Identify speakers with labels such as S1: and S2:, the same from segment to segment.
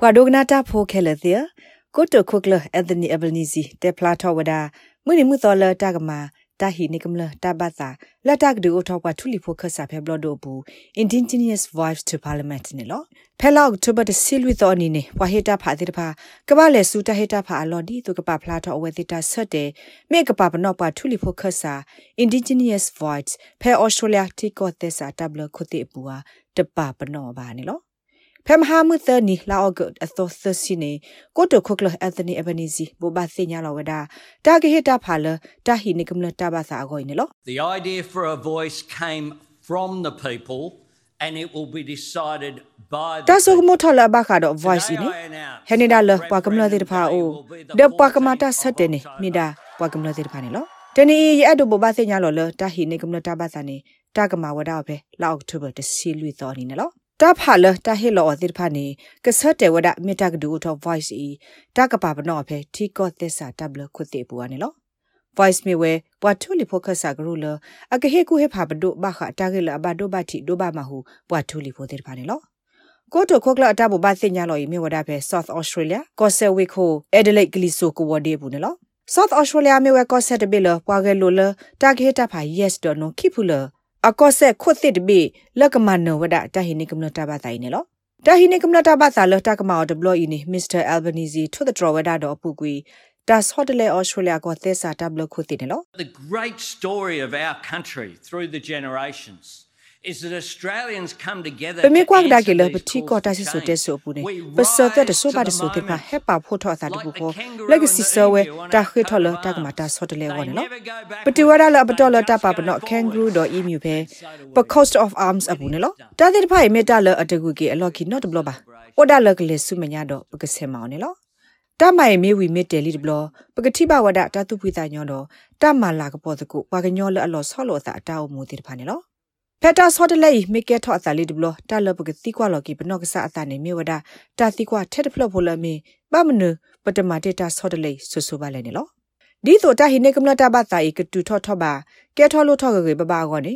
S1: ပွာဒိုဂနာတာဖိုခဲလေတဲ့ကိုတိုခုကလအန်တိုနီအဘနီစီတေပလာထောဝဒါမွနိမှုတော်လတာကမာတာဟီနိကမလတာဘတာလတာကဒူအထောက်ပါထူလီဖိုခဆာဖဲဘလဒိုဘူး indigenous voice to parliament နေလောဖဲလောက်တိုဘတ်ဆီလူတော်နီနေဝါဟေတာဖာတိတဖာကဘာလေစူတာဟေတာဖာအလော်ဒီသူကပါဖလာထောအဝဲတိတာဆက်တဲ့မေကပါပနော့ပါထူလီဖိုခဆာ indigenous voice ဖဲ australia တီကောသက်စာတဘလခုတိပူဟာတပပနော့ပါနေလော ဖမ်ဟာမသနီလာအော့ဂတ်အသောသစီနေကိုတိုခုကလအန်သနီအဘနီစီဘောဘာသိညာလောဝဒါတာဂေဟတာဖာလတာဟီနိကမလတာဘာသာအကိုနေလော
S2: The idea for a voice came from the people and it will be decided by the
S1: တာဆုကမထလာဘခါတော့ voice နေဟဲနေတာလပွားကမလတဲ့ဖာအိုဒပွားကမတာဆက်တဲ့နေမိဒါပွားကမလတဲ့ဖာနေလောတနီရအဒဘောဘာသိညာလောလတာဟီနိကမလတာဘာသာနေတာကမဝဒါပဲလောက်အောက်တိုဘာတစီလွီတော်နေနော် တာဖာလတာဟေလောအသစ်ဖာနေကဆတ်တေဝဒမေတာကဒူတော့ voice ဤတာကပါဘနောဖဲထီကောသစ္စာတဘလခုတေပူအနေလော voice me we bwa thu li focus sa gru lo akahe ku he pha bdo ba kha ta ge la ba do ba thi do ba ma hu bwa thu li pho te pha ne lo ကိုတိုခိုကလာတာဘဘာစညာလို့မြေဝဒဖဲ South Australia ကောဆယ်ဝီခို Adelaide ကလီဆိုကိုဝဒီဘူးနော် South Australia မြေဝကောဆယ်တဘီလပွားကဲလို့လတာဂေတာဖာ yes တော့နော်ခိဖူလ အကောဆက်ခွတ်သစ်တပိလက်ကမနဝဒတာဟိနိကမနတာဘာတိုင်နေလောတာဟိနိကမနတာဘာသာလတာကမောဒဘလအီနီမစ္စတာအယ်ဘနီဇီထွတ်ဒရဝဒတော့ပူကွီဒါစဟော့တလေဩစတြေးလျကိုသစ္စာတဘလခုတိနေလော
S2: The great story of our country through the generations is that Australians come together
S1: ပမေကွာဒါကေလပတိကောတာစီဆိုတဲဆိုပူနေပစတဲ့တဆိုပါတဆိုတေပါဟက်ပါဖို့ထောတာတပူကိုလက်စီဆဝဲတာခေထော်လတာကမတာဆော့တလေဝနော်ပတိဝရလာပတော်လတာပါပနော့ကန်ဂရူဒိုအီမြူပဲပ cost of arms အပူနေလောတာတဲ့ဖိုင်မေတာလအတကူကေအလော်ကီနော့တဘလပါဩဒါလကလေဆုမညာတော့ပကစဲမောင်နေလောတမိုင်မေဝီမေတဲလီဒဘလပကတိဘဝဒတာတုပိတာညောတော့တမလာကပေါ်တကုဝါကညောလအလော်ဆောလောတာအတောက်မူတိတဖာနေလော ဖက်တာဆော့တလေမိကေထော့အစာလေးဒဘလတာလပကတိကွာလော်ကီပနော့ကဆာအတာနေမြေဝဒတာတိကွာထက်တဖလော့ဖိုလမီပမနုပတမတေတာဆော့တလေဆူဆူပါလဲနေလောဒီဆိုတာဟိနေကမလတာဘတာဤကတူထော့ထော့ပါကဲထော့လို့ထော့ကေပပကောနေ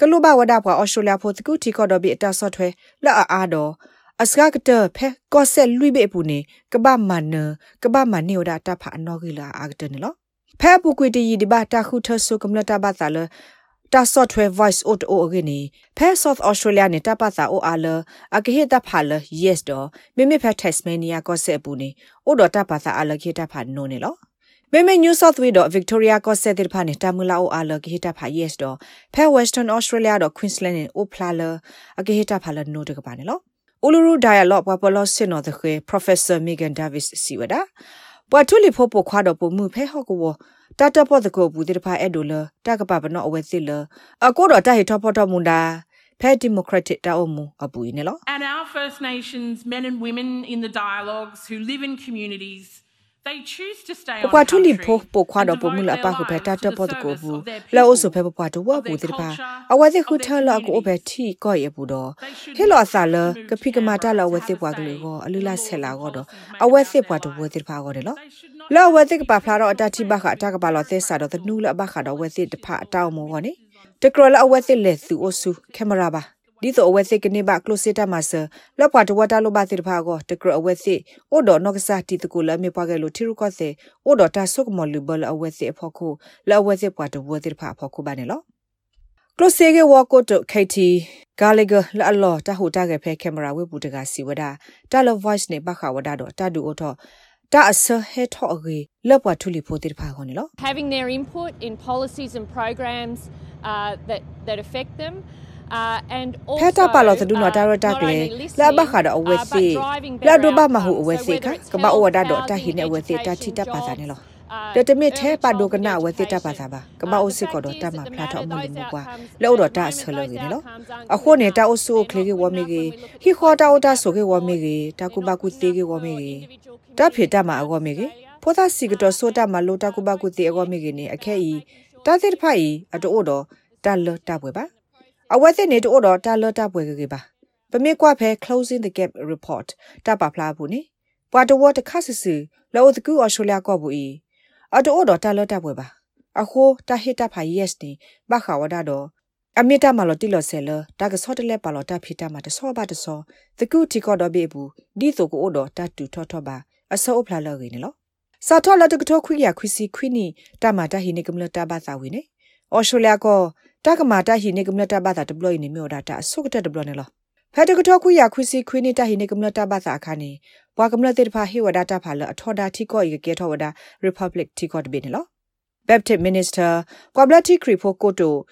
S1: ကလုဘဝဒပွားအော်စတြေးလျဖို့တကူတီကော့ဒဘီအတာဆော့ထွဲလာအားတော့အစကကတဖဲကောဆက်လွိဘေပူနေကပမနကပမနေဝဒတာဖာနောဂီလာအာကတနေလောဖဲပူကွေတီဒီဘာတာခုထဆုကမလတာဘတာလ တာ software voice out o agini phe south australia ne tapa sa o ala agahe ta phala yes do me me phe tasmania ko se pu ni o do tapa sa ala ke ta pha no ne lo မေမေ New South Wales တော့ Victoria ကဆက်တဲ့ဖာနေတာမူလာအိုအာလဂီတာဖာ yes တော့ဖဲ Western Australia တော့ Queensland နဲ့ Opla အဂီတာဖာလနိုတကပါနေလို့ Uluru Dialogue ပပလောစင်နော်တဲ့ Professor Megan Davis စီဝဒါ ပွားထူလီဖို့ပိုခွာတော့ပုံမှုဖဲဟော့ကောတတဖို့တကောဘူးတဲ့ဖာအဲ့ဒိုလတကပပနောအဝဲစစ်လအကိုတော့တဟိထောဖို့တော့မွန်ဒါဖဲ democratic တာအမှုအပူနေလော
S3: And our First Nations men and women in the dialogues who live in communities They choose to stay on
S1: ပွားထူလီဖို့ပိုခွာတော့ပုံမှုလအပခုဖဲတတဖို့တကောဘူးလောအဆုဖဲပွားတော့ဝဘူးတဲ့ဖာအဝဲစစ်ခုထလကိုဘဲထီကော့ရဘူးတော့ဟဲလောအစာလကဖိကမာတလောဝဲစစ်ပွားကလေးကိုအလူလာဆက်လာတော့အဝဲစစ်ပွားတော့ဝဲတဲ့ဖာကောတယ်လောလောဝဲစစ်ကပါဖလာတော့အတတိဘခအတကပါလောသဲစာတော့တနူးလအဘခတော့ဝဲစစ်တဖအတောက်မောကောနေတကရလအဝဲစစ်လက်သူအဆူကင်မရာပါ ဒီတော့အဝဲစစ်ကနေပါကလိုစစ်တာမဆာလောက်ပါတဝတာလိုပါစစ်တဖာကိုတကရအဝဲစစ်အိုဒေါ်နော့ကစားတီတကူလမေပွားကလေးထီရုကောစေအိုဒေါ်တာဆုကမော်လူဘလအဝဲစစ်အဖို့ခုလောအဝဲစစ်ပွားတဝဲစစ်တဖာအဖို့ခုပါနေလောကလိုစေကဝါကိုတိုခေတီဂါလီဂလာလောတာဟိုတာကဖဲကင်မရာဝေဘူးတကစီဝဒါတာလော voice နေဘခဝဒါတော့တာဒူအိုတော့တာအစဟဲထော့ရေလောပွားထူလီဖိုတိတဖာခေါနေလော
S4: having their input in policies and programs uh, that that affect them
S1: ဖက်တာပါလောတဒုနော်ဒါရတာကလေလာဘခါတော့အဝဲစီလာဒိုဘာမဟုအဝဲစီခကမအဝဒါတော့တဟိနေအဝဲစီတာချီတပ်ပါစားနေလောတတမစ်သေးပါဒိုကနာဝဲစစ်တပ်ပါစားပါကမအိုစစ်ကတော့တမဖလာတော့အမှုလူမှုကွာလို့တော့တဆလနေနော်အခုနေတာအိုဆူကလေးကဝမီကြီးဟီခေါ်တာအိုတာဆိုကဝမီကြီးတကူဘကူသေးကဝမီကြီးတဖေတမအဝမီကြီးဖောသားစီကတော့ဆိုတာမလို့တကူဘကူသေးအဝမီကြီးနေအခဲဤတသစ်ဖိုင်အတိုးတော့တလတပွဲပါ အဝဲစစ်နေတို့တော့တာလော့တာပွဲကေပါပမေကွာဖဲ closing the gap report တပါဖလားဘူးနိပွာတဝတ်တခဆဆူလောတကူအော်စတြေးလျကောဘူးဤအတိုးတော့တာလော့တာပွဲပါအခုတာဟစ်တာဖာ yes နေဘခဝဒါတော့အမီတာမလော်တီလော်ဆဲလတာကဆော့တလဲပါလော်တာဖီတာမှာတဆောပါတဆောတကူတီကော့တော့ဘေဘူးဒီဆိုကိုအိုတော့တတူထောထောပါအဆောအဖလာလော်ရင်းနော်စာထောလတကထောခွိရခွီစီခွိနီတာမာတာဟိနေကမလတာဘာသာဝင်းနေအော်ရှိုလျာကော တာကမာတာဟိနေကမလတာဘာသာဒပလိုနေမြော်ဒါတာဆုကတဒပလိုနေလောဖက်တကထောခွိရခွီစီခွိနီတာဟိနေကမလတာဘာသာအခါနေဘွာကမလတေတဖာဟိဝဒါတာဖာလအထောဒါတီကောဤကေထောဝဒါ Republic တီကောတဘေနေလော Baptist Minister Kwablati Kripo Koto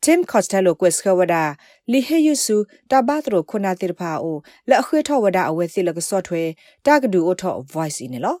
S1: Tim Costello Queskawada Li Heyusu Tabatro Kunatirpa o La Khwetho Wada Awethi La Software Tagadu Otho Voice in lo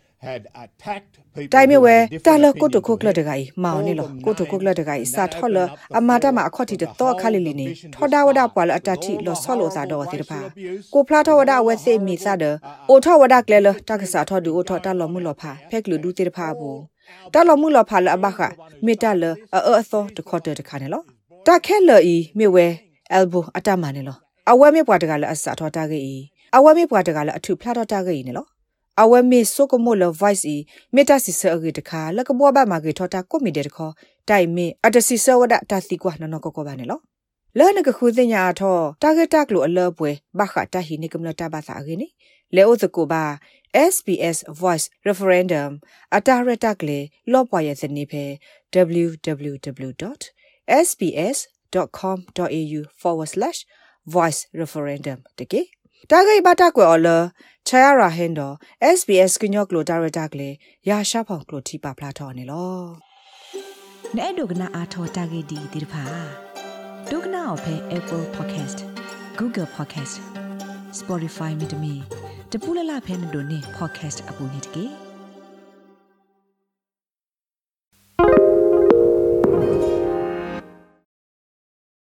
S1: တိုင်မြ
S5: who
S1: ဝဲ
S5: had different
S1: တာလကို
S5: opinions
S1: တ
S5: to
S1: ခုကလ
S5: him.
S1: တကင်မောင်နေလော
S5: Called them
S1: ကိုတခုကလ
S5: names
S1: တကင်
S5: and
S1: စာ
S5: that
S1: ထော်လ
S5: opened up the
S1: အမာတမ
S5: floor
S1: အခေါတိတ
S5: for the
S1: တော့ခါလီ
S5: whole
S1: လီနေ
S5: division to
S1: ထော်ဒါဝဒါ
S5: start.
S1: ပွာလအတတိ
S5: All
S1: လော
S5: the
S1: ဆောလောစာတော့
S5: horrible
S1: တိတပါ
S5: racial abuse,
S1: ကိုဖလာထော်ဝဒါ
S5: all
S1: ဝဲ
S5: the
S1: စေမီစာဒ
S5: horrible,
S1: အိုထော်ဝဒါကလဲလတကစားထော်ဒူအိုထော်တာလောမှုလောဖာဖက်လူဒူတိတဖာဘူးတာလောမှုလောဖာလအဘခမေတာလအအအသောတခေါ်တဲ့တခါနေလောတာခဲလီမြေဝဲအယ်ဘိုအတမနေလောအဝဲမေပွားတကလည်းအစာထော်တာကေအဝဲမေပွားတကလည်းအထုဖလာတော့တာကေနေလော အဝဲမေဆိုကမိုလ voice ီမေတာစီဆာရီတခါလကဘောဘာမာဂေထောတာကိုမီတဲ့တခေါ်တိုင်မေအတစီဆဝဒတာစီကွာနနကောကောပါနေလောလဲနကခုသိညာထောတာဂက်တက်လိုအလောပွဲဘခတာဟီနေကမလတာဘာသာအင်းလေအိုသကိုပါ SBS Voice Referendum အတာရတက်လေလောပွားရဲ့စနေဖဲ www.sbs.com.au/voice referendum တကေ တာဂိဘတာကွယ်အော်လချာရဟန်တော့ SBS ကညော့ကလိုတာရတက်လေရာရှာဖောင်ကလိုတီပါဖလာထော်နေလော
S6: နဲ့ဒုကနာအာထောတာဂေဒီဒီတဖာဒုကနာအဖဲ Apple Podcast Google Podcast Spotify မြေတမီတပူလလဖဲနေတို့နေ podcast အပူနေတကေ